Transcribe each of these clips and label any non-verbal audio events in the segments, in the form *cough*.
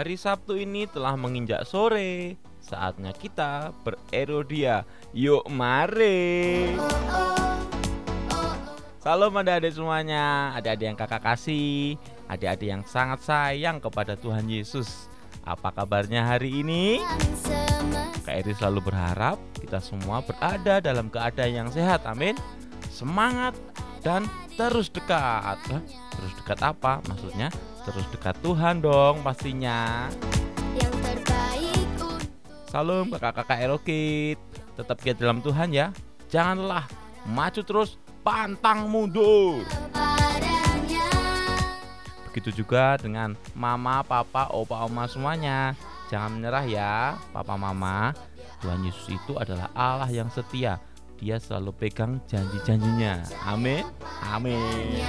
Hari Sabtu ini telah menginjak sore. Saatnya kita bererodia. Yuk mari. Salam adik-adik semuanya, adik-adik yang kakak kasih, adik-adik yang sangat sayang kepada Tuhan Yesus. Apa kabarnya hari ini? Kak Eri selalu berharap kita semua berada dalam keadaan yang sehat, amin. Semangat dan terus dekat. Terus dekat apa? Maksudnya terus dekat Tuhan dong pastinya. yang terbaik Salam kakak-kakak Erokit Tetap giat dalam Tuhan ya. Janganlah maju terus pantang mundur. Begitu juga dengan mama, papa, opa, oma semuanya. Jangan menyerah ya papa mama. Tuhan Yesus itu adalah Allah yang setia Dia selalu pegang janji-janjinya Amin Amin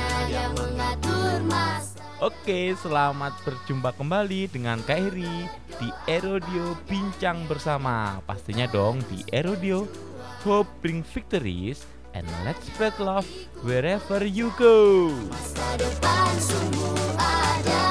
Oke, selamat berjumpa kembali dengan Kak Eri di Erodio Bincang Bersama. Pastinya dong di Erodio Hope bring victories and let's spread love wherever you go. Depan sungguh ada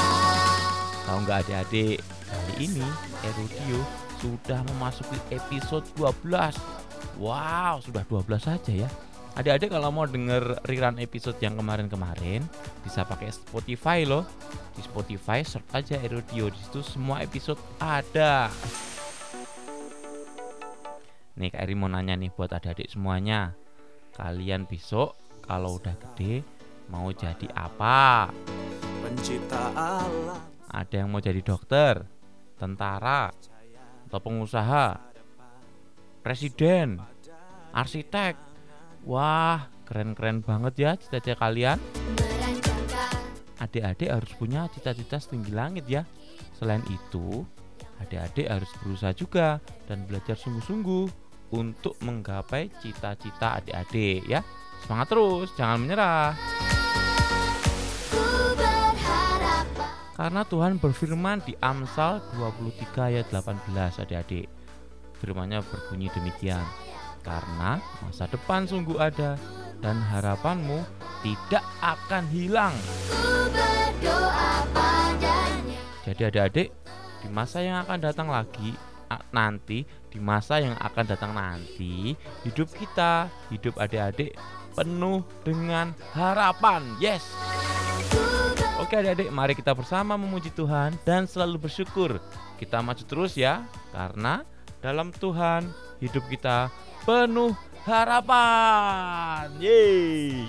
Tahu nggak adik-adik, kali ini Erodio sudah memasuki episode 12. Wow, sudah 12 saja ya. Adik-adik kalau mau denger rerun episode yang kemarin-kemarin bisa pakai Spotify loh. Di Spotify search aja Erodio di situ semua episode ada. Nih Kak Eri mau nanya nih buat adik-adik semuanya. Kalian besok kalau udah gede mau jadi apa? pencipta alam Ada yang mau jadi dokter, tentara, atau pengusaha, presiden, arsitek. Wah, keren-keren banget ya cita-cita kalian. Adik-adik harus punya cita-cita setinggi langit ya. Selain itu, adik-adik harus berusaha juga dan belajar sungguh-sungguh untuk menggapai cita-cita adik-adik ya. Semangat terus, jangan menyerah. Karena Tuhan berfirman di Amsal 23 ayat 18 adik-adik. Firmannya berbunyi demikian. Karena masa depan sungguh ada dan harapanmu tidak akan hilang. Jadi adik-adik, di masa yang akan datang lagi nanti, di masa yang akan datang nanti, hidup kita, hidup adik-adik penuh dengan harapan. Yes. Oke adik-adik, mari kita bersama memuji Tuhan dan selalu bersyukur. Kita maju terus ya, karena dalam Tuhan hidup kita penuh harapan. Yeay.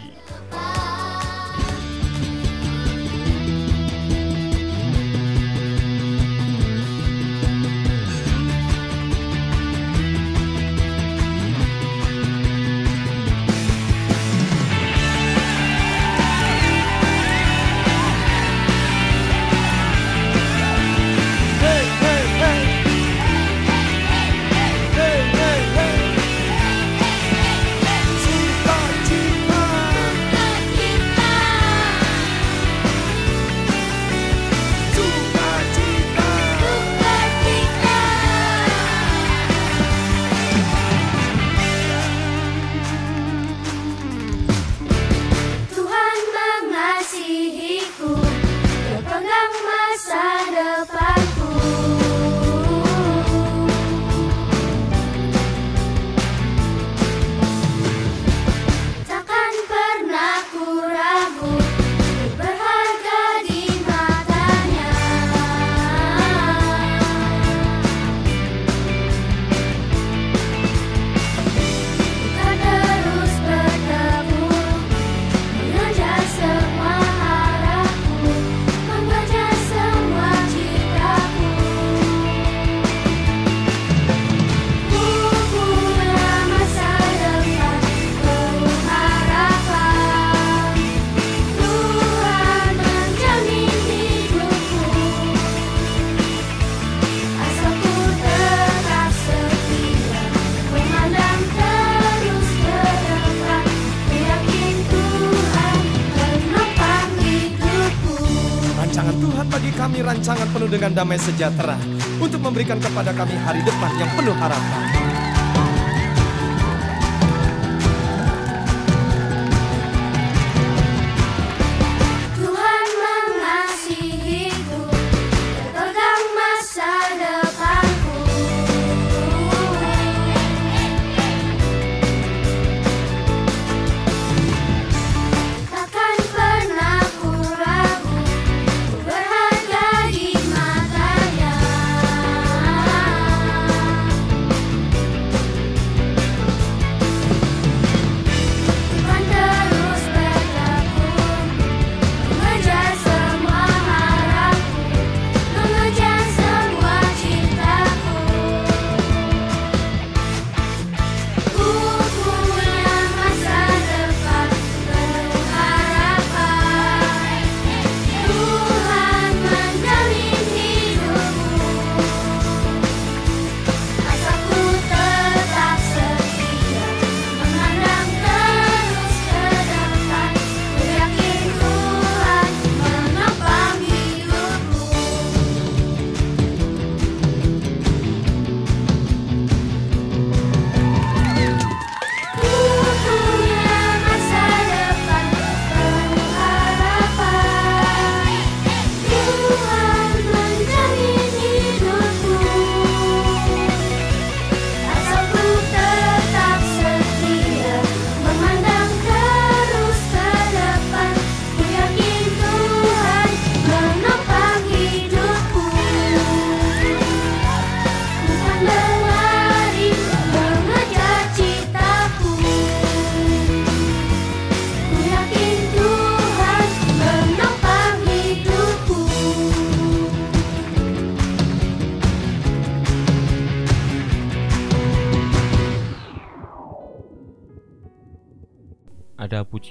Dengan damai sejahtera untuk memberikan kepada kami hari depan yang penuh harapan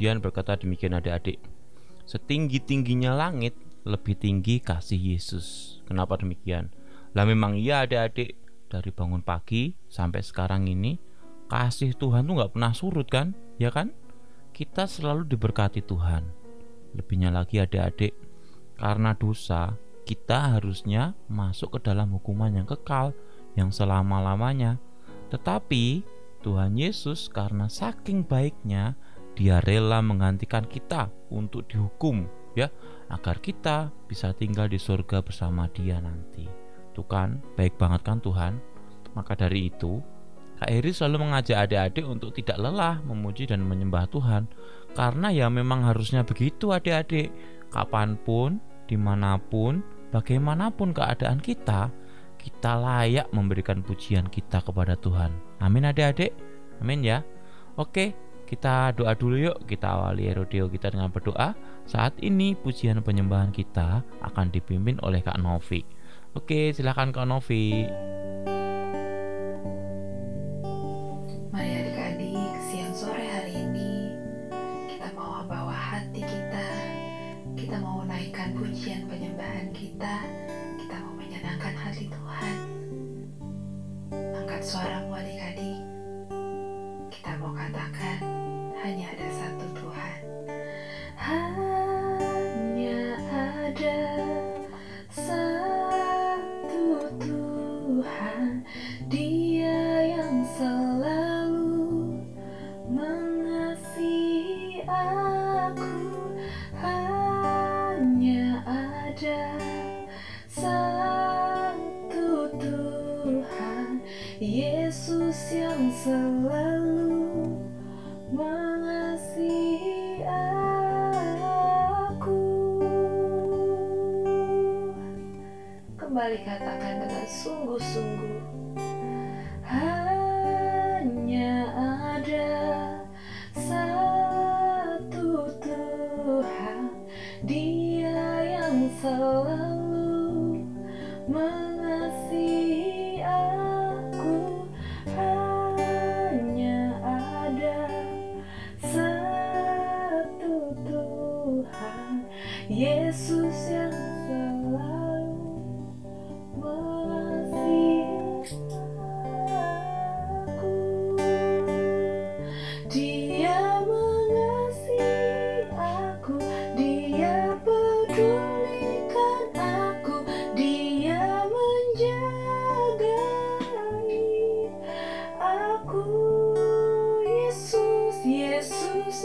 pujian berkata demikian adik-adik. Setinggi-tingginya langit, lebih tinggi kasih Yesus. Kenapa demikian? Lah memang iya adik-adik, dari bangun pagi sampai sekarang ini, kasih Tuhan tuh nggak pernah surut kan? Ya kan? Kita selalu diberkati Tuhan. Lebihnya lagi adik-adik, karena dosa, kita harusnya masuk ke dalam hukuman yang kekal, yang selama-lamanya. Tetapi Tuhan Yesus karena saking baiknya, dia rela menggantikan kita untuk dihukum ya agar kita bisa tinggal di surga bersama dia nanti. Tuh kan baik banget kan Tuhan? Maka dari itu Kak Eri selalu mengajak adik-adik untuk tidak lelah memuji dan menyembah Tuhan. Karena ya memang harusnya begitu adik-adik. Kapan pun di mana pun bagaimanapun keadaan kita kita layak memberikan pujian kita kepada Tuhan. Amin adik-adik. Amin ya. Oke kita doa dulu yuk, kita awali rodeo kita dengan berdoa. Saat ini pujian penyembahan kita akan dipimpin oleh Kak Novi. Oke, silakan Kak Novi. Mari adik-adik, siang sore hari ini kita mau bawa hati kita, kita mau naikkan pujian penyembahan kita, kita mau menyenangkan hati Tuhan. Angkat suaramu adik-adik, kita mau katakan hanya ada satu Tuhan. Yesus,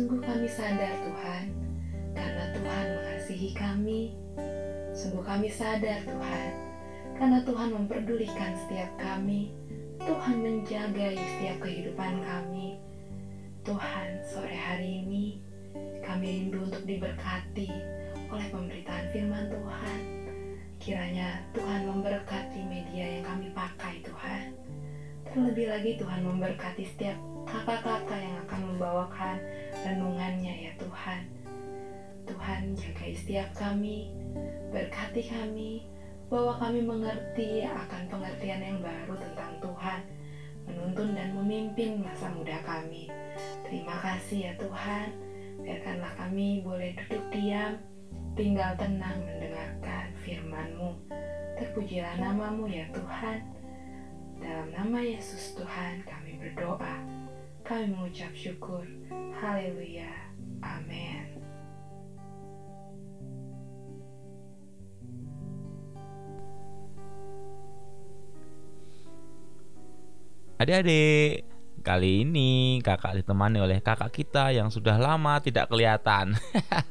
Sungguh kami sadar Tuhan Karena Tuhan mengasihi kami Sungguh kami sadar Tuhan Karena Tuhan memperdulikan setiap kami Tuhan menjagai setiap kehidupan kami Tuhan, sore hari ini kami rindu untuk diberkati oleh pemberitaan firman Tuhan. Kiranya Tuhan memberkati media yang kami pakai Tuhan. Terlebih lagi Tuhan memberkati setiap kakak-kakak yang akan membawakan renungannya ya Tuhan. Tuhan jagai setiap kami, berkati kami, bahwa kami mengerti akan pengertian yang baru tentang Tuhan, menuntun dan memimpin masa muda kami. Terima kasih ya Tuhan, biarkanlah kami boleh duduk diam, tinggal tenang mendengarkan firman-Mu. Terpujilah namamu ya Tuhan. Dalam nama Yesus Tuhan kami berdoa. Kami mengucap syukur. Haleluya. Amin. Adik-adik, kali ini kakak ditemani oleh kakak kita yang sudah lama tidak kelihatan.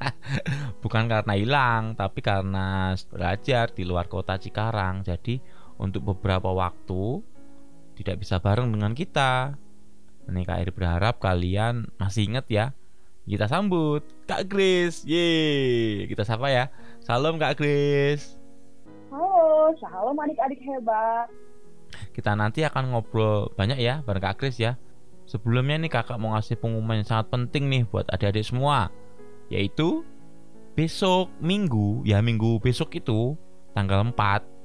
*laughs* Bukan karena hilang, tapi karena belajar di luar kota Cikarang. Jadi untuk beberapa waktu tidak bisa bareng dengan kita. Ini Kak Eri berharap kalian masih ingat ya. Kita sambut Kak Grace. Yeay, kita sapa ya. Salam Kak Grace. Halo, shalom adik-adik hebat. kita nanti akan ngobrol banyak ya bareng Kak Kris ya. Sebelumnya nih kakak mau ngasih pengumuman yang sangat penting nih buat adik-adik semua. Yaitu besok minggu, ya minggu besok itu tanggal 4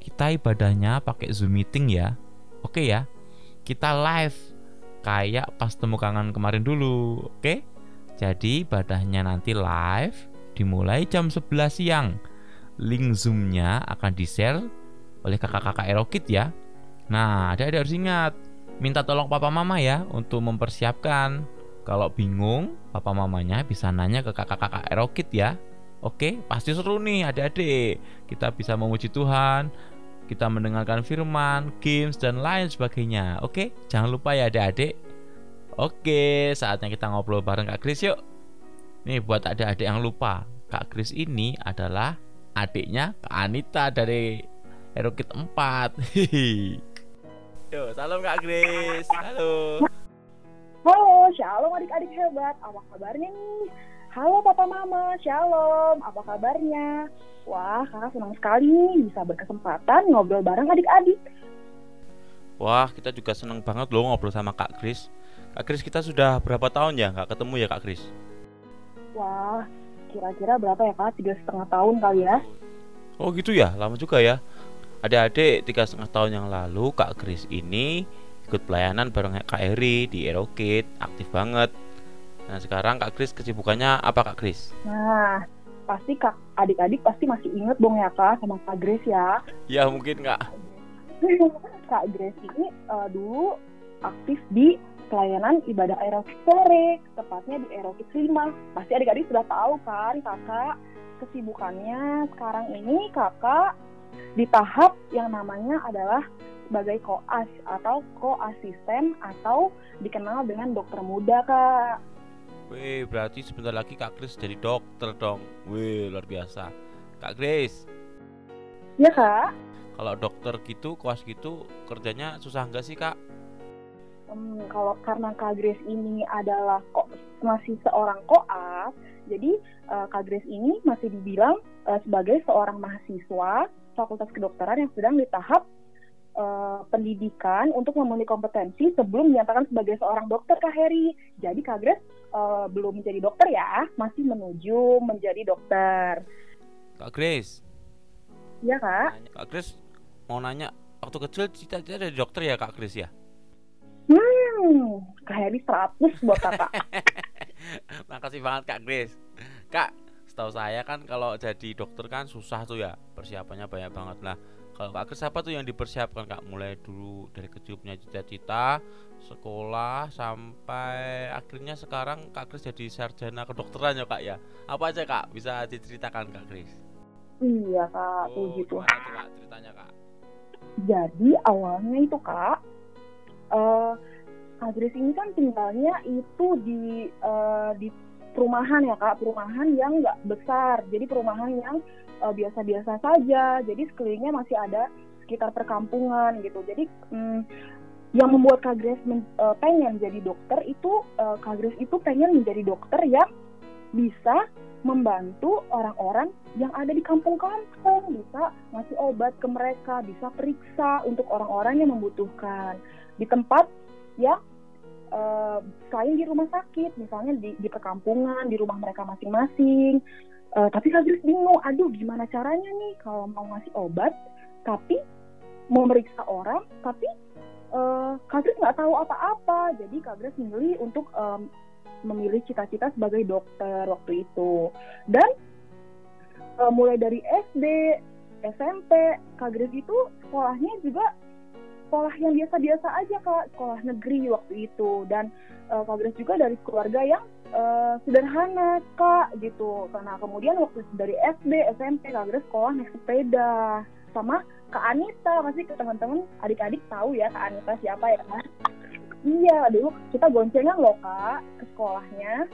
kita ibadahnya pakai Zoom meeting ya. Oke ya. Kita live kayak pas temu kangen kemarin dulu. Oke? Jadi ibadahnya nanti live dimulai jam 11 siang. Link Zoom-nya akan di-share oleh kakak-kakak Erokit ya. Nah, adik-adik harus ingat, minta tolong papa mama ya untuk mempersiapkan. Kalau bingung, papa mamanya bisa nanya ke kakak-kakak Erokit ya. Oke, pasti seru nih adik-adik. Kita bisa memuji Tuhan, kita mendengarkan firman, games, dan lain sebagainya. Oke, jangan lupa ya adik-adik. Oke, saatnya kita ngobrol bareng Kak Kris yuk. Nih buat adik-adik yang lupa, Kak Kris ini adalah adiknya Kak Anita dari Erokit 4. Hihi. Yo, salam Kak Kris. Halo. Halo, shalom adik-adik hebat. Apa kabarnya nih? Halo papa mama, shalom. Apa kabarnya? Wah, kakak senang sekali nih bisa berkesempatan ngobrol bareng adik-adik. Wah, kita juga seneng banget loh ngobrol sama Kak Kris. Kak Kris kita sudah berapa tahun ya nggak ketemu ya Kak Kris? Wah, kira-kira berapa ya kak? Tiga setengah tahun kali ya? Oh gitu ya, lama juga ya. Adik-adik tiga setengah tahun yang lalu Kak Kris ini ikut pelayanan bareng Kak Eri di Erokit, aktif banget. Nah sekarang Kak Kris kesibukannya apa Kak Kris? Nah, pasti kak adik-adik pasti masih inget dong ya kak sama kak Grace ya. Ya mungkin Kak. *laughs* kak Grace ini eh, dulu aktif di pelayanan ibadah aerokit sore, tepatnya di aerokit 5. Pasti adik-adik sudah tahu kan kakak kesibukannya sekarang ini kakak di tahap yang namanya adalah sebagai koas atau koasisten atau dikenal dengan dokter muda kak. Wih berarti sebentar lagi Kak Kris jadi dokter dong. Wih luar biasa. Kak Kris, Ya kak? kalau dokter gitu, koas gitu kerjanya susah nggak sih Kak? Hmm, kalau karena Kak Grace ini adalah kok masih seorang koas, jadi eh, Kak Grace ini masih dibilang eh, sebagai seorang mahasiswa Fakultas Kedokteran yang sedang di tahap eh, pendidikan untuk memenuhi kompetensi sebelum dinyatakan sebagai seorang dokter Kak Heri. Jadi Kak Grace eh, belum menjadi dokter ya, masih menuju menjadi dokter. Kak Kris, Iya Kak? Kak Kris mau nanya waktu kecil cita-cita jadi dokter ya Kak Kris ya? Hmm, Kak Heri 100 buat kakak. *laughs* Makasih banget Kak Grace. Kak, setahu saya kan kalau jadi dokter kan susah tuh ya persiapannya banyak banget lah. Kalau Kak Grace apa tuh yang dipersiapkan Kak? Mulai dulu dari kecil punya cita-cita, sekolah sampai akhirnya sekarang Kak Grace jadi sarjana kedokteran ya Kak ya. Apa aja Kak bisa diceritakan Kak Grace? Iya Kak, Oh, gitu. gimana tuh Kak ceritanya Kak? Jadi awalnya itu kak, eh Kak Grace ini kan tinggalnya itu di eh, di perumahan ya kak, perumahan yang nggak besar, jadi perumahan yang eh, biasa-biasa saja. Jadi sekelilingnya masih ada sekitar perkampungan gitu. Jadi mm, yang membuat Kak Grace men- eh, pengen jadi dokter itu eh, Kak Grace itu pengen menjadi dokter yang bisa membantu orang-orang yang ada di kampung-kampung bisa ngasih obat ke mereka bisa periksa untuk orang-orang yang membutuhkan di tempat yang eh, selain di rumah sakit misalnya di, di perkampungan di rumah mereka masing-masing. Eh, tapi Grace bingung aduh gimana caranya nih kalau mau ngasih obat tapi mau meriksa orang tapi eh, Kak Grace nggak tahu apa-apa. Jadi Grace memilih untuk em, memilih cita-cita sebagai dokter waktu itu. Dan eh, mulai dari SD SMP Grace itu sekolahnya juga sekolah yang biasa-biasa aja kak. Sekolah negeri waktu itu. Dan eh, Kak Grace juga dari keluarga yang eh, sederhana kak gitu. Karena kemudian waktu dari SD SMP Kak Grace sekolah naik sepeda. Sama Kak Anita. Pasti ke teman-teman adik-adik tahu ya Kak Anita siapa ya kan iya dulu kita goncengan loh kak ke sekolahnya.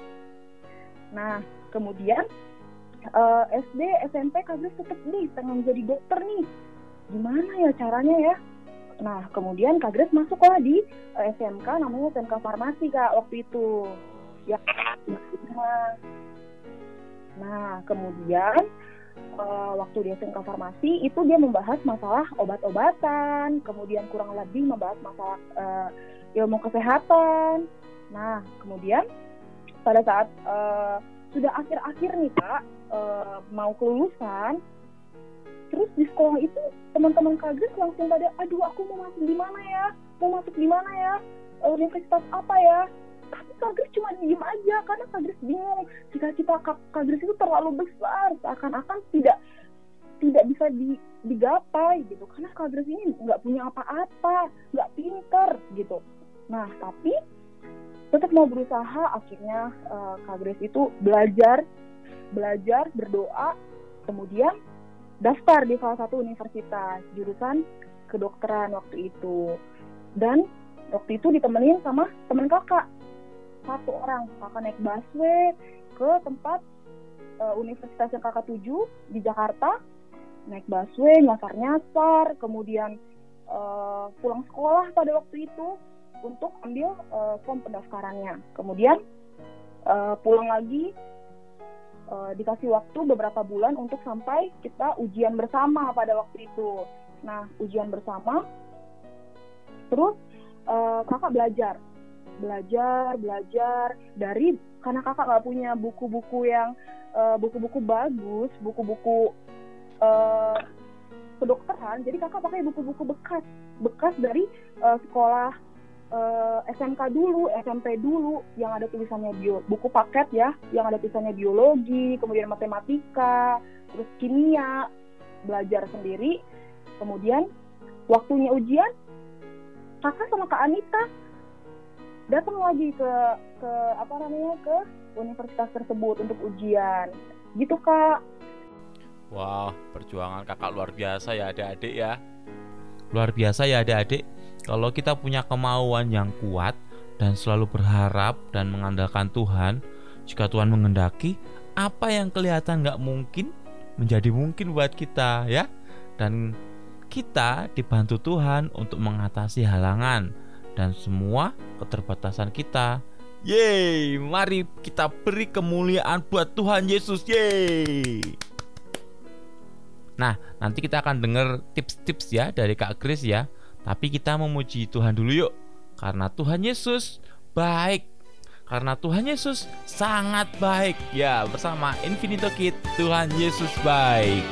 Nah kemudian eh, SD SMP Kak Grace tetap nih pengen jadi dokter nih. Gimana ya caranya ya nah kemudian Kak Grace masuklah di eh, SMK namanya SMK Farmasi kak waktu itu. Ya. Nah kemudian eh, waktu di SMK Farmasi itu dia membahas masalah obat-obatan. Kemudian kurang lebih membahas masalah eh, ilmu kesehatan. Nah kemudian pada saat eh, sudah akhir-akhir nih kak eh, mau kelulusan terus di sekolah itu teman-teman Grace langsung pada aduh aku mau masuk di mana ya? Mau masuk di mana ya? Eh, universitas apa ya? Tapi Kak Grace cuma diem aja karena Kak Grace bingung. Cita-cita Grace itu terlalu besar seakan-akan tidak tidak bisa di, digapai gitu. Karena Kak Grace ini nggak punya apa-apa nggak pinter gitu. Nah tapi tetap mau berusaha akhirnya Kak Grace itu belajar belajar berdoa. Kemudian daftar di salah satu universitas jurusan kedokteran waktu itu. Dan waktu itu ditemenin sama teman kakak. Satu orang kakak naik busway ke tempat eh, universitas yang kakak tuju di Jakarta. Naik busway nyasar-nyasar kemudian eh, pulang sekolah pada waktu itu untuk ambil eh, form pendaftarannya. Kemudian eh, pulang lagi eh, dikasih waktu beberapa bulan untuk sampai kita ujian bersama pada waktu itu. Nah ujian bersama terus eh, kakak belajar. Belajar belajar dari karena kakak nggak punya buku-buku yang eh, buku-buku bagus buku-buku eh, kedokteran jadi kakak pakai buku-buku bekas bekas dari eh, sekolah eh, SMK dulu SMP dulu yang ada tulisannya bio buku paket ya yang ada tulisannya biologi kemudian matematika terus kimia belajar sendiri kemudian waktunya ujian kakak sama kak Anita datang lagi ke ke apa namanya ke universitas tersebut untuk ujian gitu kak Wah, perjuangan kakak luar biasa ya adik-adik ya. Luar biasa ya adik-adik. Kalau kita punya kemauan yang kuat dan selalu berharap dan mengandalkan Tuhan, jika Tuhan mengendaki, apa yang kelihatan nggak mungkin menjadi mungkin buat kita ya. Dan kita dibantu Tuhan untuk mengatasi halangan dan semua keterbatasan kita. Yeay, mari kita beri kemuliaan buat Tuhan Yesus. Yeay. Nah, nanti kita akan dengar tips-tips ya dari Kak Kris ya. Tapi kita memuji Tuhan dulu yuk. Karena Tuhan Yesus baik. Karena Tuhan Yesus sangat baik. Ya, bersama Infinito Kid, Tuhan Yesus baik.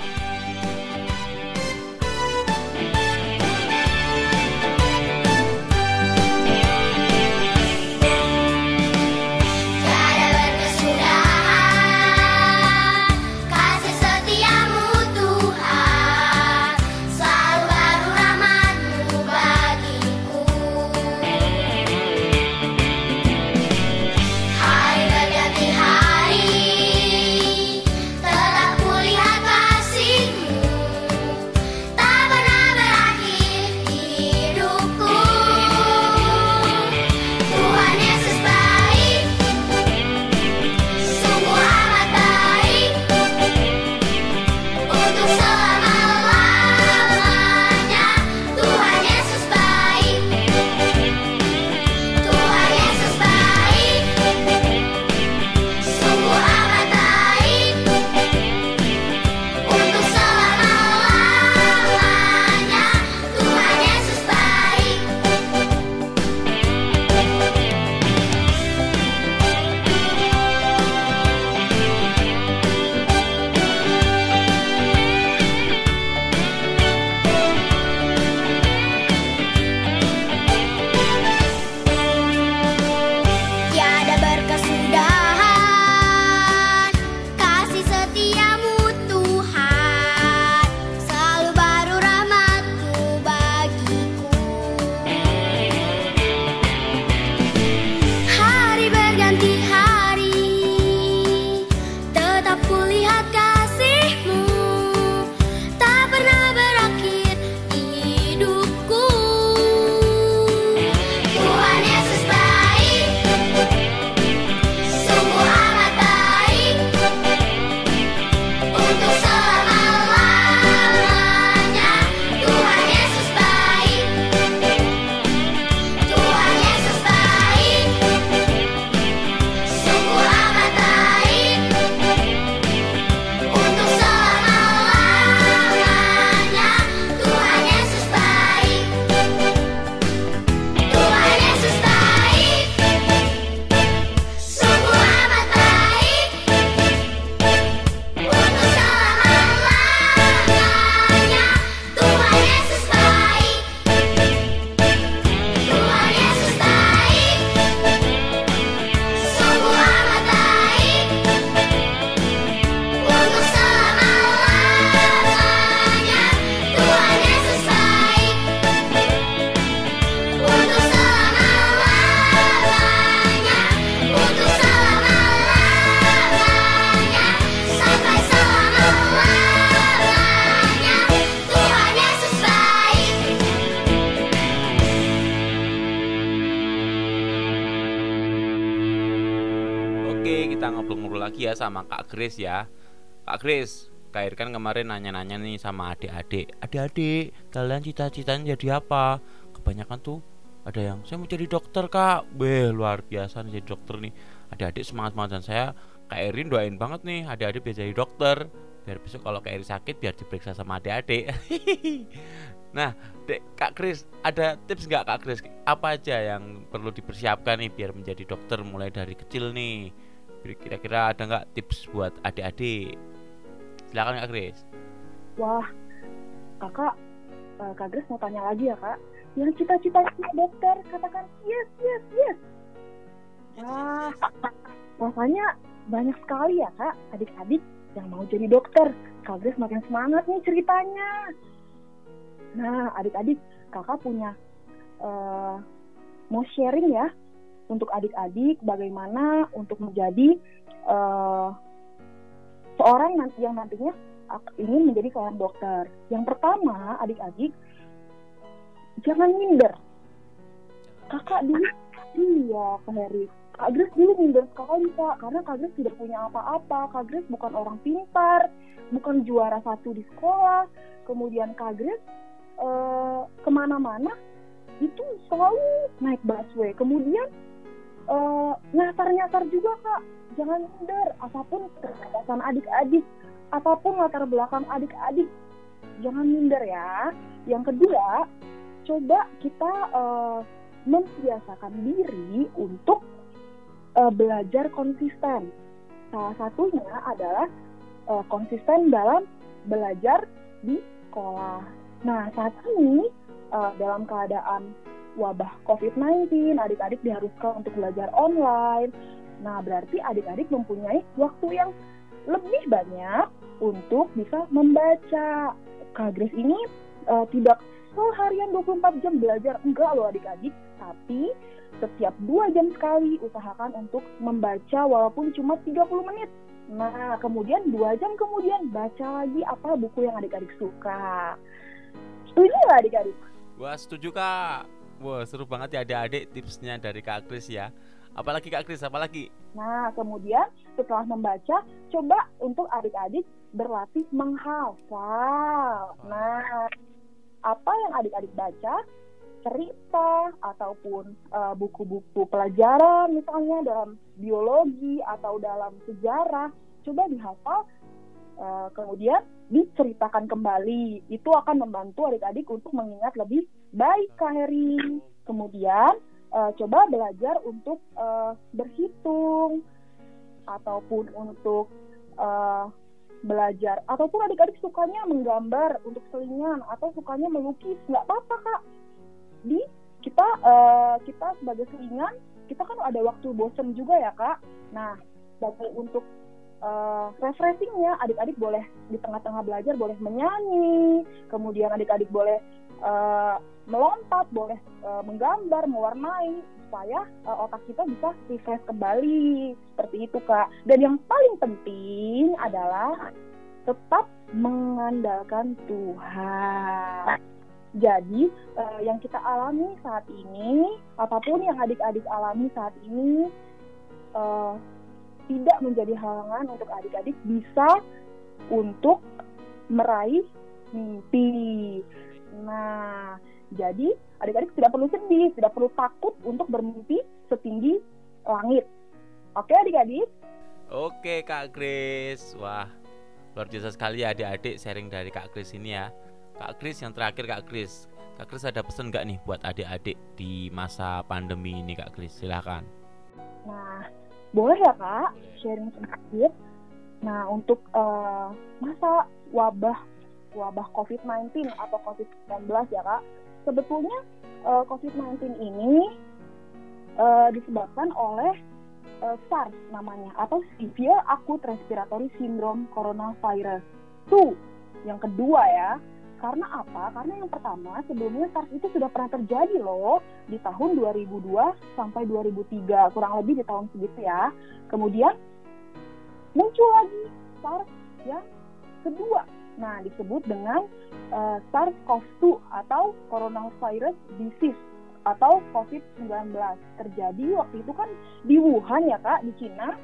Grace ya. Kak Grace, Kak Ir kan kemarin nanya-nanya nih sama adik-adik. Adik-adik, kalian cita-citanya jadi apa? Kebanyakan tuh ada yang saya mau jadi dokter kak Weh luar biasa nih jadi dokter nih adik-adik semangat banget dan saya Kak Erin doain banget nih adik-adik biar jadi dokter biar besok kalau Kak Erin sakit biar diperiksa sama adik-adik *laughs* nah dek Kak Kris ada tips nggak Kak Kris apa aja yang perlu dipersiapkan nih biar menjadi dokter mulai dari kecil nih kira-kira ada nggak tips buat adik-adik silakan Kak Kris Wah, kakak, eh, kak Grace mau tanya lagi ya kak. Yang cita-citanya dokter, katakan yes, yes, yes. Wah, rasanya banyak sekali ya kak, adik-adik yang mau jadi dokter. Kak Grace makin semangat nih ceritanya. Nah, adik-adik, kakak punya eh, mau sharing ya untuk adik-adik bagaimana untuk menjadi eh, seorang nanti yang nantinya ingin menjadi seorang dokter. Yang pertama, adik-adik, jangan minder. Kakak dulu, iya Kak Heri. Kak Grace dulu minder sekali Kak, karena Kak Grace tidak punya apa-apa. Kak Grace bukan orang pintar, bukan juara satu di sekolah. Kemudian Kak Grace eh, ke mana-mana itu selalu naik busway. Kemudian eh, nyasar-nyasar juga Kak. Jangan minder, apa pun keterbatasan adik-adik apa pun latar belakang adik-adik jangan minder ya. Yang kedua coba kita eh, membiasakan diri untuk eh, belajar konsisten. Salah satunya adalah eh, konsisten dalam belajar di sekolah. Nah saat ini eh, dalam keadaan wabah COVID-19 adik-adik diharuskan untuk belajar online nah berarti adik-adik mempunyai waktu yang lebih banyak untuk bisa membaca. Kak Grace ini eh, tidak seharian 24 jam belajar, enggak loh adik-adik, tapi setiap dua jam sekali usahakan untuk membaca walaupun cuma 30 menit. Nah, kemudian dua jam kemudian baca lagi apa buku yang adik-adik suka. Setuju nggak adik-adik? Wah setuju kak Wah seru banget ya adik-adik tipsnya dari Kak Kris ya Apalagi Kak Kris, apalagi? Nah, kemudian setelah membaca, coba untuk adik-adik berlatih menghafal. Nah, apa yang adik-adik baca, cerita ataupun eh, buku-buku pelajaran misalnya dalam biologi atau dalam sejarah, coba dihafal, eh, kemudian diceritakan kembali. Itu akan membantu adik-adik untuk mengingat lebih baik, Kak Heri. Kemudian eh, coba belajar untuk eh, berhitung ataupun untuk eh, belajar. Ataupun adik-adik sukanya menggambar untuk selingan atau sukanya melukis. Nggak apa-apa kak. Di kita eh, kita sebagai selingan kita kan ada waktu bosen juga ya kak. Nah sebagai untuk eh, refreshingnya adik-adik boleh di tengah-tengah belajar boleh menyanyi. Kemudian adik-adik boleh eh, melompat boleh eh, menggambar mewarnai supaya eh, otak kita bisa refresh kembali. Seperti itu kak. Dan yang paling penting adalah tetap mengandalkan Tuhan. Jadi eh, yang kita alami saat ini apa pun yang adik-adik alami saat ini tidak menjadi halangan untuk adik-adik bisa untuk meraih mimpi. Nah jadi adik-adik tidak perlu sedih, tidak perlu takut untuk bermimpi setinggi langit. Oke adik-adik? Oke Kak Kris. Wah luar biasa sekali ya adik-adik sharing dari Kak Kris ini ya. Kak Kris yang terakhir Kak Kris. Kak Kris ada pesan nggak nih buat adik-adik di masa pandemi ini Kak Kris? Silahkan. Nah, boleh ya kak? Sharing sedikit. Nah, untuk eh, masa wabah wabah COVID-19 atau COVID-19 ya kak, sebetulnya eh, COVID-19 ini eh, disebabkan oleh eh, SARS namanya atau Severe Acute Respiratory Syndrome Coronavirus. 2 yang kedua ya. Karena apa? Karena yang pertama sebelumnya SARS itu sudah pernah terjadi loh di tahun 2002 sampai 2003 kurang lebih di tahun segitu ya. Kemudian muncul lagi SARS yang kedua nah disebut dengan eh, SARS-CoV-2 atau Coronavirus Disease atau COVID-19 terjadi waktu itu kan di Wuhan ya kak di Cina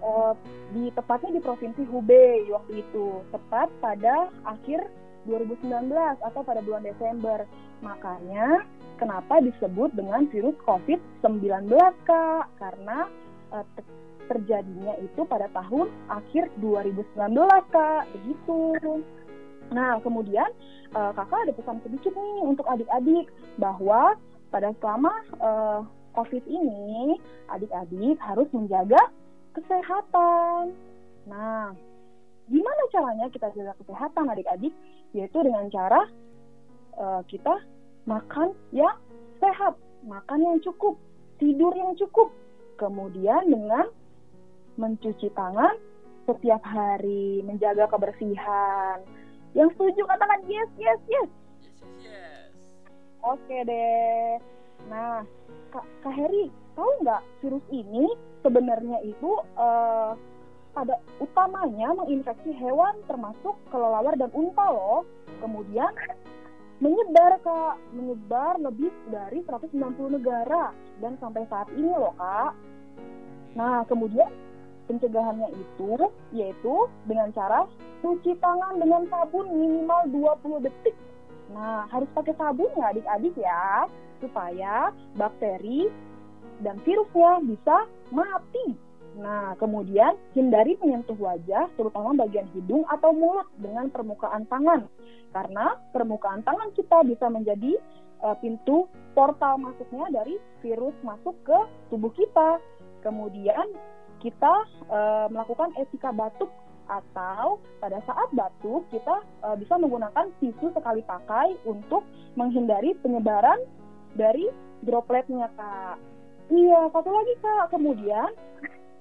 eh, di tepatnya di provinsi Hubei waktu itu, tepat pada akhir 2019 atau pada bulan Desember. Makanya kenapa disebut dengan virus COVID-19 Kak? Karena eh, terjadinya itu pada tahun akhir 2019 Kak, begitu. Nah, kemudian eh, Kakak ada pesan sedikit nih untuk adik-adik bahwa pada selama eh, COVID ini adik-adik harus menjaga kesehatan. Nah, gimana caranya kita jaga kesehatan adik-adik? Yaitu dengan cara eh, kita makan yang sehat, makan yang cukup, tidur yang cukup. Kemudian dengan mencuci tangan setiap hari, menjaga kebersihan. Yang setuju katakan yes, yes, yes. Oke deh. Nah, Kak, Kak Heri, tahu nggak virus ini sebenarnya itu eh, pada utamanya menginfeksi hewan termasuk kelelawar dan unta loh. Kemudian menyebar Kak, menyebar lebih dari 190 negara dan sampai saat ini loh Kak. Nah, kemudian pencegahannya itu yaitu dengan cara cuci tangan dengan sabun minimal 20 detik. Nah, harus pakai sabun ya adik-adik ya, supaya bakteri dan virusnya bisa mati. Nah, kemudian hindari menyentuh wajah, terutama bagian hidung atau mulut dengan permukaan tangan. Karena permukaan tangan kita bisa menjadi eh, pintu portal masuknya dari virus masuk ke tubuh kita. Kemudian kita eh, melakukan etika batuk atau pada saat batuk kita eh, bisa menggunakan tisu sekali pakai untuk menghindari penyebaran dari dropletnya kak. Iya, satu lagi kak. Kemudian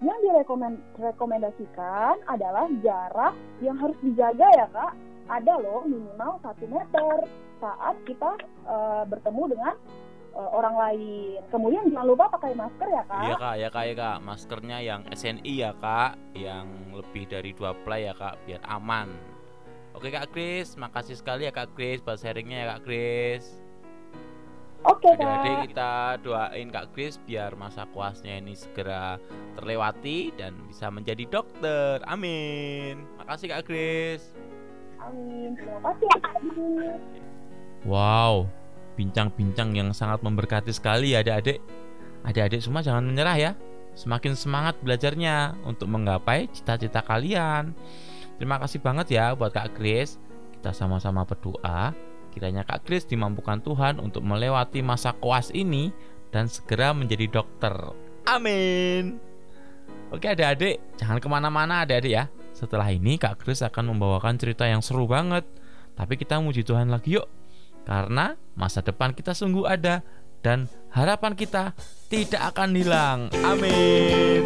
yang direkomendasikan adalah jarak yang harus dijaga ya kak. Ada loh minimal satu meter saat kita eh, bertemu dengan eh, orang lain. Kemudian jangan lupa pakai masker ya kak. Iya kak, ya kak, ya kak. Maskernya yang SNI ya kak, yang lebih dari dua ply ya kak, biar aman. Oke kak Kris, makasih sekali ya kak Kris buat sharingnya ya kak Kris. Oke Adik-adik kak. kita doain kak Kris biar masa kuasnya ini segera terlewati dan bisa menjadi dokter. Amin. Makasih kak Kris. Amin. Terima kasih adik-adik. Wow, bincang-bincang yang sangat memberkati sekali ya adik-adik. Adik-adik semua jangan menyerah ya. Semakin semangat belajarnya untuk menggapai cita-cita kalian. Terima kasih banget ya buat Kak Kris. Kita sama-sama berdoa kiranya Kak Kris dimampukan Tuhan untuk melewati masa koas ini dan segera menjadi dokter. Amin. Oke adik-adik, jangan ke mana-mana adik-adik ya. Setelah ini Kak Kris akan membawakan cerita yang seru banget. Tapi kita muji Tuhan lagi yuk. Karena masa depan kita sungguh ada dan harapan kita tidak akan hilang. Amin.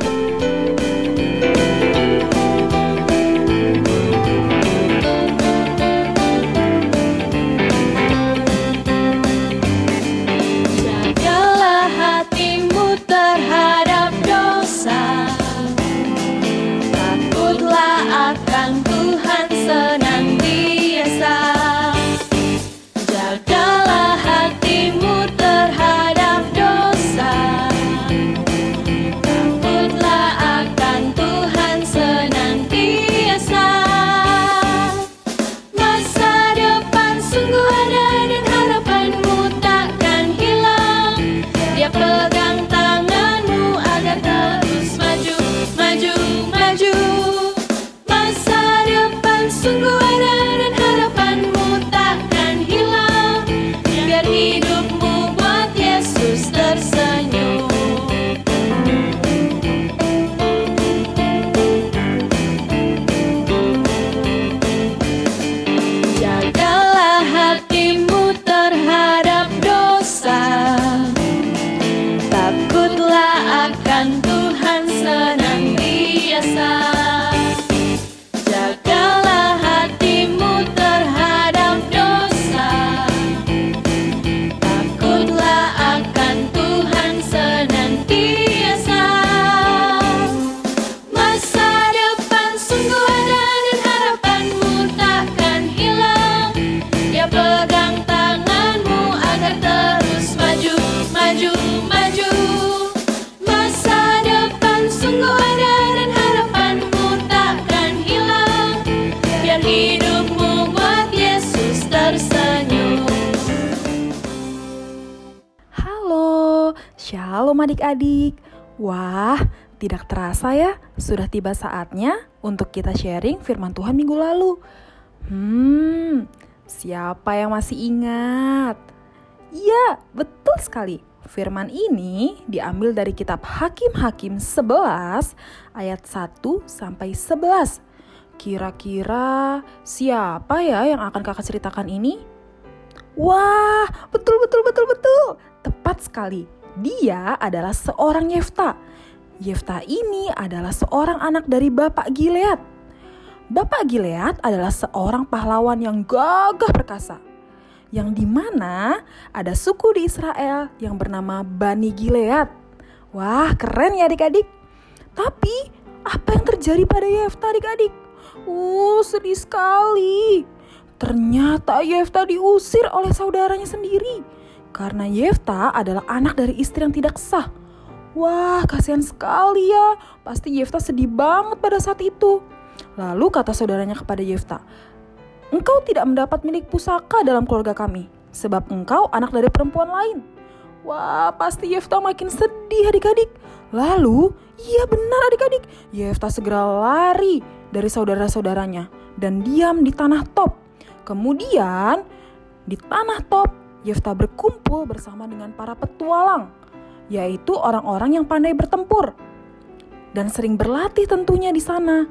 Tidak terasa ya, sudah tiba saatnya untuk kita sharing firman Tuhan minggu lalu. Hmm, siapa yang masih ingat? Iya, betul sekali. Firman ini diambil dari kitab Hakim-Hakim 11 ayat 1 sampai 11. Kira-kira siapa ya yang akan kakak ceritakan ini? Wah, betul betul betul betul. Tepat sekali. Dia adalah seorang Yefta. Yefta ini adalah seorang anak dari Bapak Gilead. Bapak Gilead adalah seorang pahlawan yang gagah perkasa. Yang di mana ada suku di Israel yang bernama Bani Gilead. Wah, keren ya adik-adik. Tapi, apa yang terjadi pada Yefta adik-adik? Uh, sedih sekali. Ternyata Yefta diusir oleh saudaranya sendiri. Karena Yefta adalah anak dari istri yang tidak sah. Wah, kasihan sekali ya. Pasti Yefta sedih banget pada saat itu. Lalu kata saudaranya kepada Yefta, Engkau tidak mendapat milik pusaka dalam keluarga kami, sebab engkau anak dari perempuan lain. Wah, pasti Yefta makin sedih adik-adik. Lalu, iya benar adik-adik, Yefta segera lari dari saudara-saudaranya dan diam di tanah top. Kemudian, di tanah top, Yefta berkumpul bersama dengan para petualang, yaitu orang-orang yang pandai bertempur dan sering berlatih tentunya di sana.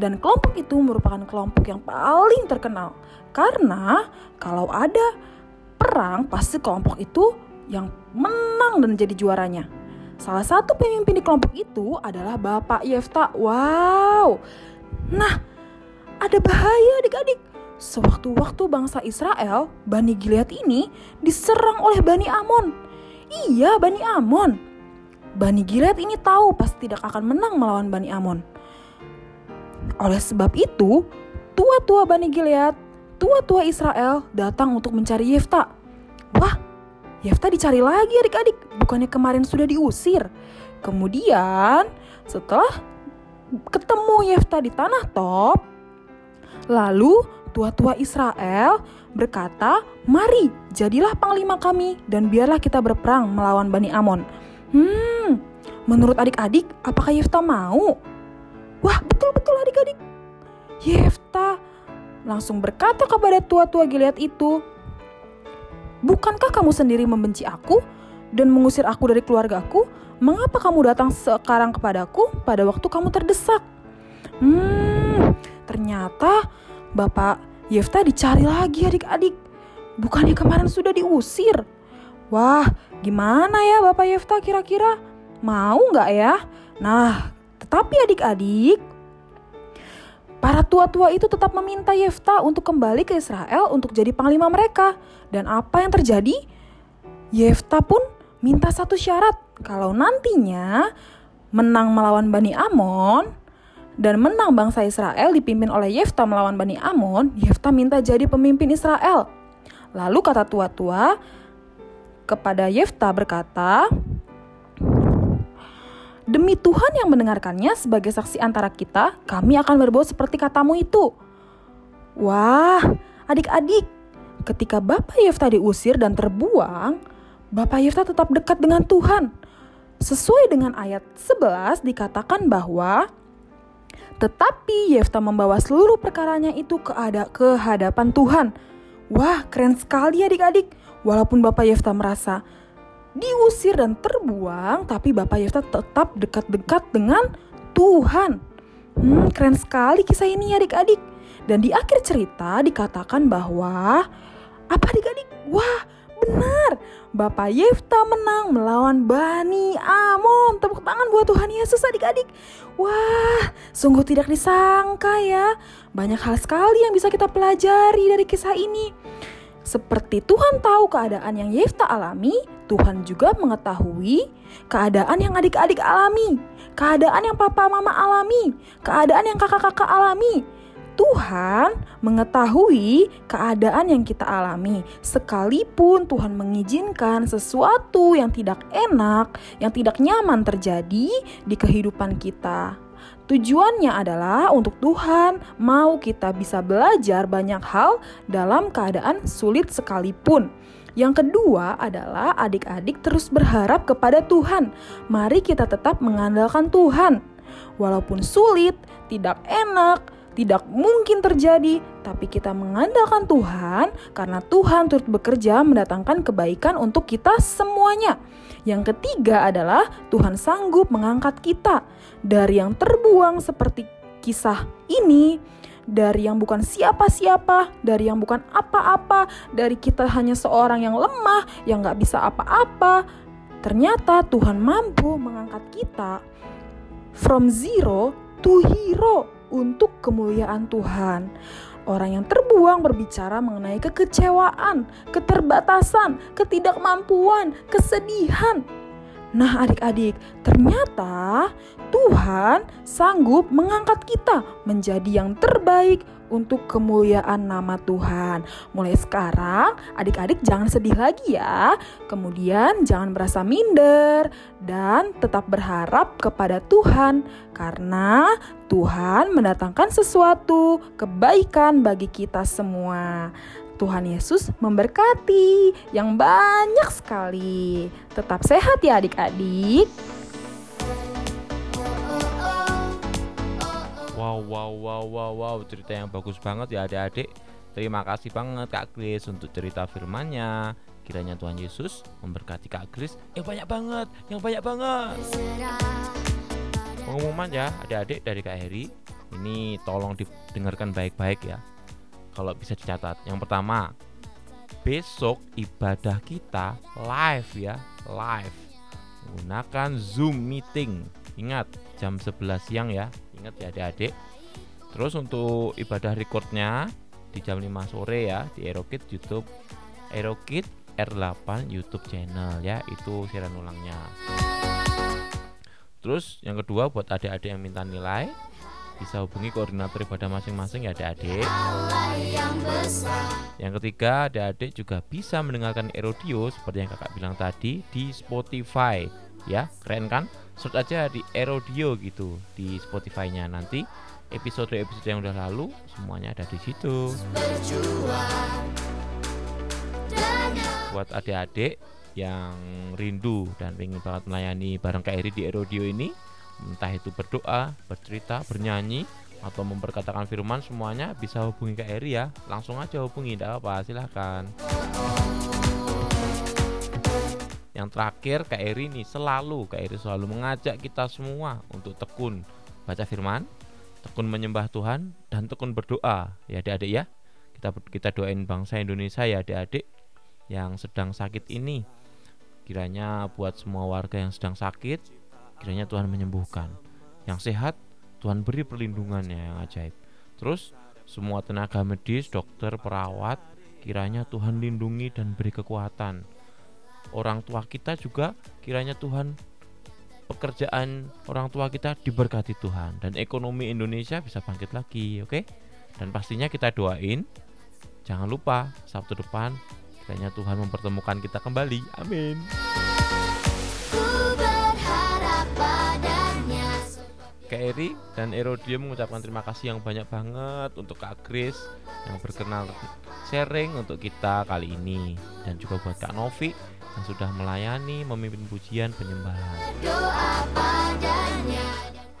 Dan kelompok itu merupakan kelompok yang paling terkenal karena kalau ada perang pasti kelompok itu yang menang dan jadi juaranya. Salah satu pemimpin di kelompok itu adalah Bapak Yefta. Wow. Nah, ada bahaya adik-adik. Sewaktu-waktu bangsa Israel, Bani Gilead ini diserang oleh Bani Amon. Iya, Bani Amon. Bani Gilead ini tahu pasti tidak akan menang melawan Bani Amon. Oleh sebab itu, tua-tua Bani Gilead, tua-tua Israel datang untuk mencari Yefta. Wah, Yefta dicari lagi adik-adik, bukannya kemarin sudah diusir. Kemudian, setelah ketemu Yefta di tanah top, lalu tua-tua Israel berkata, "Mari, jadilah panglima kami dan biarlah kita berperang melawan Bani Amon." Hmm, menurut adik-adik, apakah Yefta mau? Wah, betul-betul adik-adik. Yefta langsung berkata kepada tua-tua Gilead itu, Bukankah kamu sendiri membenci aku dan mengusir aku dari keluargaku? Mengapa kamu datang sekarang kepadaku pada waktu kamu terdesak? Hmm, ternyata Bapak Yefta dicari lagi adik-adik. Bukannya kemarin sudah diusir. Wah, gimana ya Bapak Yefta kira-kira? Mau nggak ya? Nah, tetapi adik-adik, para tua-tua itu tetap meminta Yefta untuk kembali ke Israel untuk jadi panglima mereka. Dan apa yang terjadi? Yefta pun minta satu syarat. Kalau nantinya menang melawan Bani Amon dan menang bangsa Israel dipimpin oleh Yefta melawan Bani Amon, Yefta minta jadi pemimpin Israel. Lalu kata tua-tua kepada Yefta berkata, Demi Tuhan yang mendengarkannya sebagai saksi antara kita, kami akan berbuat seperti katamu itu. Wah, adik-adik, ketika Bapak Yefta diusir dan terbuang, Bapak Yefta tetap dekat dengan Tuhan. Sesuai dengan ayat 11 dikatakan bahwa tetapi Yefta membawa seluruh perkaranya itu ke, ada, hadapan Tuhan. Wah, keren sekali adik-adik. Walaupun Bapak Yefta merasa diusir dan terbuang, tapi Bapak Yefta tetap dekat-dekat dengan Tuhan. Hmm, keren sekali kisah ini adik-adik. Dan di akhir cerita dikatakan bahwa apa adik-adik? Wah, benar. Bapak Yefta menang melawan Bani Amon. Tepuk tangan buat Tuhan Yesus adik-adik. Wah, sungguh tidak disangka ya. Banyak hal sekali yang bisa kita pelajari dari kisah ini. Seperti Tuhan tahu keadaan yang Yefta alami, Tuhan juga mengetahui keadaan yang adik-adik alami, keadaan yang papa mama alami, keadaan yang kakak-kakak alami. Tuhan mengetahui keadaan yang kita alami, sekalipun Tuhan mengizinkan sesuatu yang tidak enak, yang tidak nyaman terjadi di kehidupan kita. Tujuannya adalah untuk Tuhan mau kita bisa belajar banyak hal dalam keadaan sulit sekalipun. Yang kedua adalah adik-adik terus berharap kepada Tuhan. Mari kita tetap mengandalkan Tuhan. Walaupun sulit, tidak enak, tidak mungkin terjadi, tapi kita mengandalkan Tuhan karena Tuhan turut bekerja mendatangkan kebaikan untuk kita semuanya. Yang ketiga adalah Tuhan sanggup mengangkat kita dari yang terbuang seperti kisah ini, dari yang bukan siapa-siapa, dari yang bukan apa-apa, dari kita hanya seorang yang lemah, yang gak bisa apa-apa. Ternyata Tuhan mampu mengangkat kita from zero to hero untuk kemuliaan Tuhan. Orang yang terbuang berbicara mengenai kekecewaan, keterbatasan, ketidakmampuan, kesedihan. Nah, adik-adik, ternyata Tuhan sanggup mengangkat kita menjadi yang terbaik untuk kemuliaan nama Tuhan. Mulai sekarang, adik-adik jangan sedih lagi ya. Kemudian, jangan merasa minder dan tetap berharap kepada Tuhan, karena Tuhan mendatangkan sesuatu kebaikan bagi kita semua. Tuhan Yesus memberkati yang banyak sekali. Tetap sehat ya adik-adik. Wow, wow, wow, wow, wow, cerita yang bagus banget ya adik-adik. Terima kasih banget Kak Kris untuk cerita firmannya. Kiranya Tuhan Yesus memberkati Kak Kris yang banyak banget, yang banyak banget. Pengumuman ya adik-adik dari Kak Heri. Ini tolong didengarkan baik-baik ya. Kalau bisa dicatat. Yang pertama, besok ibadah kita live ya, live. Menggunakan Zoom meeting. Ingat jam 11 siang ya. Ingat ya adik-adik. Terus untuk ibadah recordnya di jam 5 sore ya di Aerokit YouTube Aerokit R8 YouTube channel ya itu siaran ulangnya. Terus yang kedua buat adik-adik yang minta nilai bisa hubungi koordinator ibadah masing-masing ya adik-adik. Yang ketiga, adik-adik juga bisa mendengarkan Erodio seperti yang kakak bilang tadi di Spotify. Ya, keren kan? Search aja di Erodio gitu di Spotify-nya nanti episode-episode yang udah lalu semuanya ada di situ. Buat adik-adik yang rindu dan ingin banget melayani bareng Kak Eri di Erodio ini, entah itu berdoa, bercerita, bernyanyi, atau memperkatakan firman semuanya bisa hubungi Kak Eri ya. Langsung aja hubungi, tidak apa, silahkan. Yang terakhir Kak Eri nih selalu Kak Eri selalu mengajak kita semua untuk tekun baca firman, tekun menyembah Tuhan dan tekun berdoa ya adik-adik ya. Kita kita doain bangsa Indonesia ya adik-adik yang sedang sakit ini. Kiranya buat semua warga yang sedang sakit, kiranya Tuhan menyembuhkan. Yang sehat, Tuhan beri perlindungannya yang ajaib. Terus semua tenaga medis, dokter, perawat, kiranya Tuhan lindungi dan beri kekuatan. Orang tua kita juga kiranya Tuhan pekerjaan orang tua kita diberkati Tuhan dan ekonomi Indonesia bisa bangkit lagi, oke? Dan pastinya kita doain jangan lupa Sabtu depan kiranya Tuhan mempertemukan kita kembali. Amin. Kak Eri dan Erodio mengucapkan terima kasih yang banyak banget untuk Kak Kris yang berkenan sharing untuk kita kali ini dan juga buat Kak Novi yang sudah melayani memimpin pujian penyembahan. doa padanya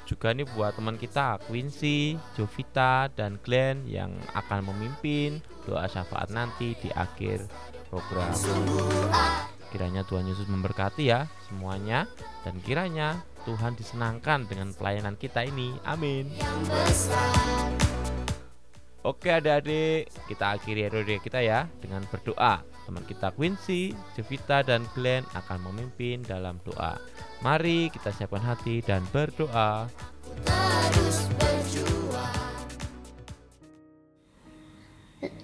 Juga nih buat teman kita Quincy, Jovita, dan Glenn yang akan memimpin doa syafaat nanti di akhir program. Kiranya Tuhan Yesus memberkati ya semuanya dan kiranya Tuhan disenangkan dengan pelayanan kita ini. Amin. Oke adik-adik, kita akhiri episode kita ya dengan berdoa. Teman kita Quincy, Jovita, dan Glenn akan memimpin dalam doa. Mari kita siapkan hati dan berdoa.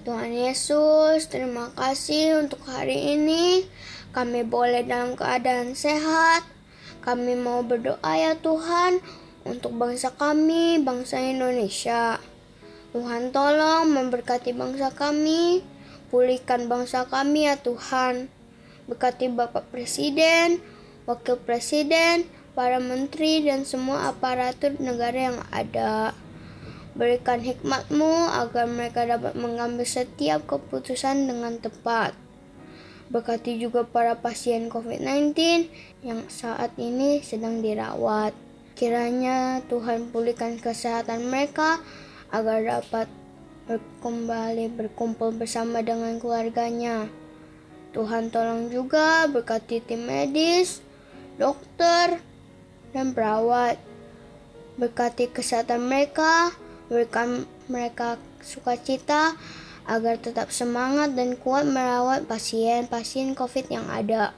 Tuhan Yesus, terima kasih untuk hari ini. Kami boleh dalam keadaan sehat. Kami mau berdoa ya Tuhan untuk bangsa kami, bangsa Indonesia. Tuhan tolong memberkati bangsa kami, pulihkan bangsa kami ya Tuhan. Berkati Bapak Presiden, Wakil Presiden, para menteri dan semua aparatur negara yang ada. Berikan hikmatmu agar mereka dapat mengambil setiap keputusan dengan tepat. Berkati juga para pasien COVID-19 yang saat ini sedang dirawat. Kiranya Tuhan pulihkan kesehatan mereka agar dapat kembali berkumpul bersama dengan keluarganya. Tuhan tolong juga berkati tim medis, dokter, dan perawat. Berkati kesehatan mereka, berikan mereka sukacita agar tetap semangat dan kuat merawat pasien-pasien COVID yang ada.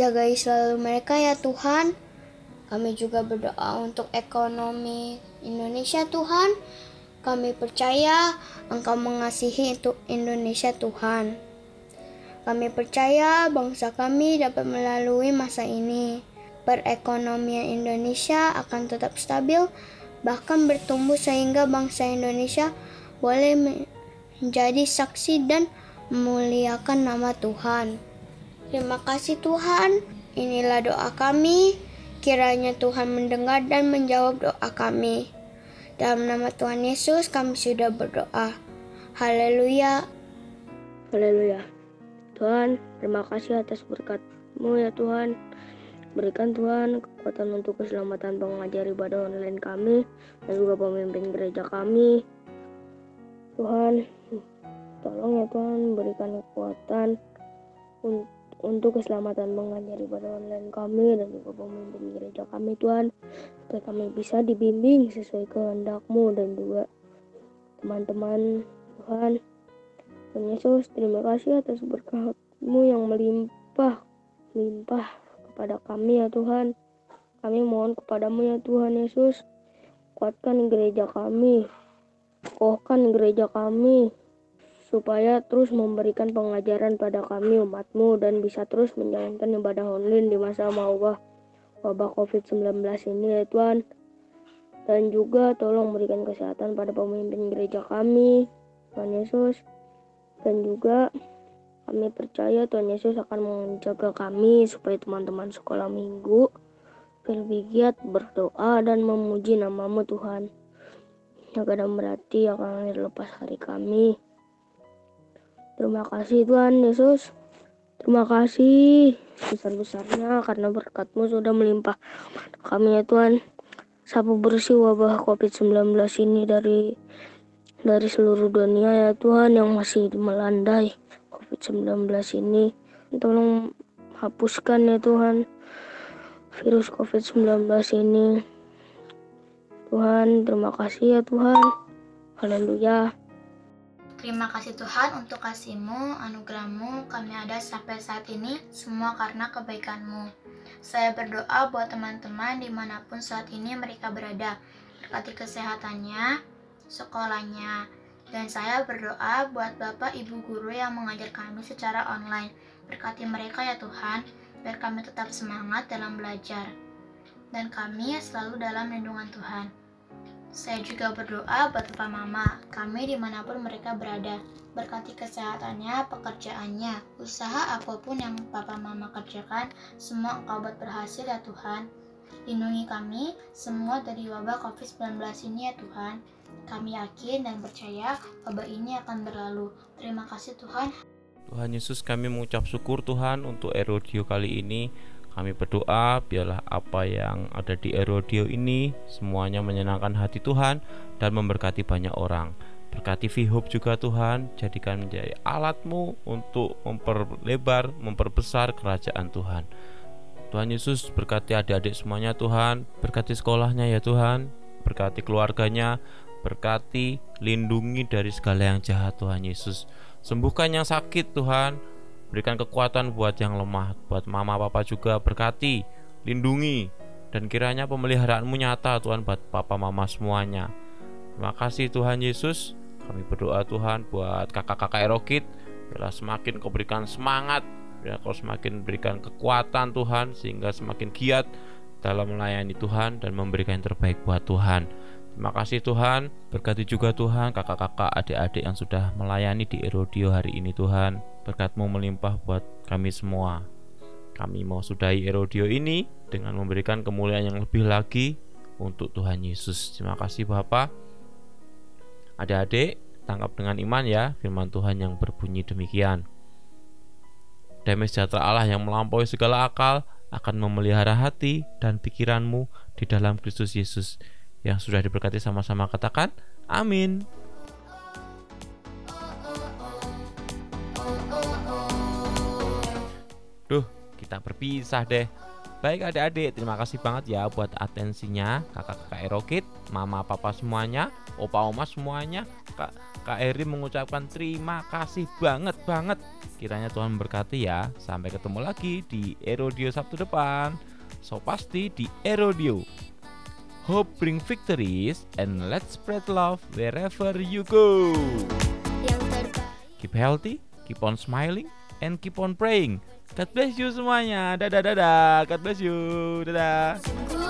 Jagai selalu mereka ya Tuhan. Kami juga berdoa untuk ekonomi Indonesia Tuhan. Kami percaya Engkau mengasihi untuk Indonesia Tuhan. Kami percaya bangsa kami dapat melalui masa ini. Perekonomian Indonesia akan tetap stabil, bahkan bertumbuh sehingga bangsa Indonesia boleh menjadi saksi dan memuliakan nama Tuhan. Terima kasih Tuhan, inilah doa kami. Kiranya Tuhan mendengar dan menjawab doa kami. Dalam nama Tuhan Yesus kami sudah berdoa. Haleluya. Haleluya. Tuhan, terima kasih atas berkat-Mu ya Tuhan. Berikan Tuhan kekuatan untuk keselamatan pengajar ibadah online kami dan juga pemimpin gereja kami. Tuhan, tolong ya Tuhan berikan kekuatan un- untuk keselamatan mengajar ibadah online kami dan juga pemimpin gereja kami Tuhan. Supaya kami bisa dibimbing sesuai kehendak-Mu dan juga teman-teman Tuhan. Tuhan Yesus terima kasih atas berkat-Mu yang melimpah limpah kepada kami ya Tuhan. Kami mohon kepadamu ya Tuhan Yesus. Kuatkan gereja kami. Kokohkan gereja kami supaya terus memberikan pengajaran pada kami umatmu dan bisa terus menjalankan ibadah online di masa wabah wabah COVID-19 ini ya Tuhan. Dan juga tolong berikan kesehatan pada pemimpin gereja kami Tuhan Yesus. Dan juga kami percaya Tuhan Yesus akan menjaga kami supaya teman-teman sekolah minggu lebih giat berdoa dan memuji namamu Tuhan. Yang kadang berarti akan lepas hari kami Terima kasih Tuhan Yesus. Terima kasih besar-besarnya karena berkatmu sudah melimpah kami ya Tuhan. Sapu bersih wabah COVID-19 ini dari dari seluruh dunia ya Tuhan yang masih melandai COVID-19 ini. Tolong hapuskan ya Tuhan virus COVID-19 ini. Tuhan, terima kasih ya Tuhan. Haleluya. Terima kasih Tuhan untuk kasih-Mu, anugerah-Mu, kami ada sampai saat ini, semua karena kebaikan-Mu. Saya berdoa buat teman-teman di mana pun saat ini mereka berada, berkati kesehatannya, sekolahnya, dan saya berdoa buat Bapak Ibu Guru yang mengajar kami secara online. Berkati mereka ya Tuhan, biar kami tetap semangat dalam belajar. Dan kami selalu dalam lindungan Tuhan. Saya juga berdoa buat Papa Mama, kami di mana pun mereka berada. Berkati kesehatannya, pekerjaannya, usaha apa pun yang Papa Mama kerjakan, semua engkau buat berhasil ya Tuhan. Lindungi kami semua dari wabah COVID-19 ini ya Tuhan. Kami yakin dan percaya wabah ini akan berlalu. Terima kasih Tuhan. Tuhan Yesus kami mengucap syukur Tuhan untuk Erodio kali ini kami berdoa biarlah apa yang ada di Erodio ini semuanya menyenangkan hati Tuhan dan memberkati banyak orang. Berkati VHOPE juga Tuhan, jadikan menjadi alatmu untuk memperlebar, memperbesar kerajaan Tuhan. Tuhan Yesus berkati adik-adik semuanya Tuhan, berkati sekolahnya ya Tuhan, berkati keluarganya, berkati, lindungi dari segala yang jahat Tuhan Yesus. Sembuhkan yang sakit Tuhan, Berikan kekuatan buat yang lemah, buat mama papa juga berkati, lindungi, dan kiranya pemeliharaanmu nyata Tuhan buat papa mama semuanya. Terima kasih Tuhan Yesus. Kami berdoa Tuhan buat kakak-kakak Erokit, biarlah semakin kau berikan semangat, biar kau semakin berikan kekuatan Tuhan sehingga semakin giat dalam melayani Tuhan dan memberikan yang terbaik buat Tuhan. Terima kasih Tuhan, berkati juga Tuhan kakak-kakak adik-adik yang sudah melayani di Erodio hari ini Tuhan. Berkatmu melimpah buat kami semua. Kami mau sudahi Erodio ini dengan memberikan kemuliaan yang lebih lagi untuk Tuhan Yesus. Terima kasih Bapak. Adik-adik, tangkap dengan iman ya firman Tuhan yang berbunyi demikian. Damai sejahtera Allah yang melampaui segala akal akan memelihara hati dan pikiranmu di dalam Kristus Yesus yang sudah diberkati sama-sama katakan amin. Kita berpisah deh. Baik adik-adik, terima kasih banget ya buat atensinya kakak-kakak Erokit, mama papa semuanya, opa oma semuanya. Kak, Kak Eri mengucapkan terima kasih banget banget. Kiranya Tuhan memberkati ya. Sampai ketemu lagi di Erodio Sabtu depan. So pasti di Erodio. Hope bring victories and let's spread love wherever you go. Keep healthy, keep on smiling, and keep on praying. God bless you semuanya. Dadah dadah. God bless you. Dadah.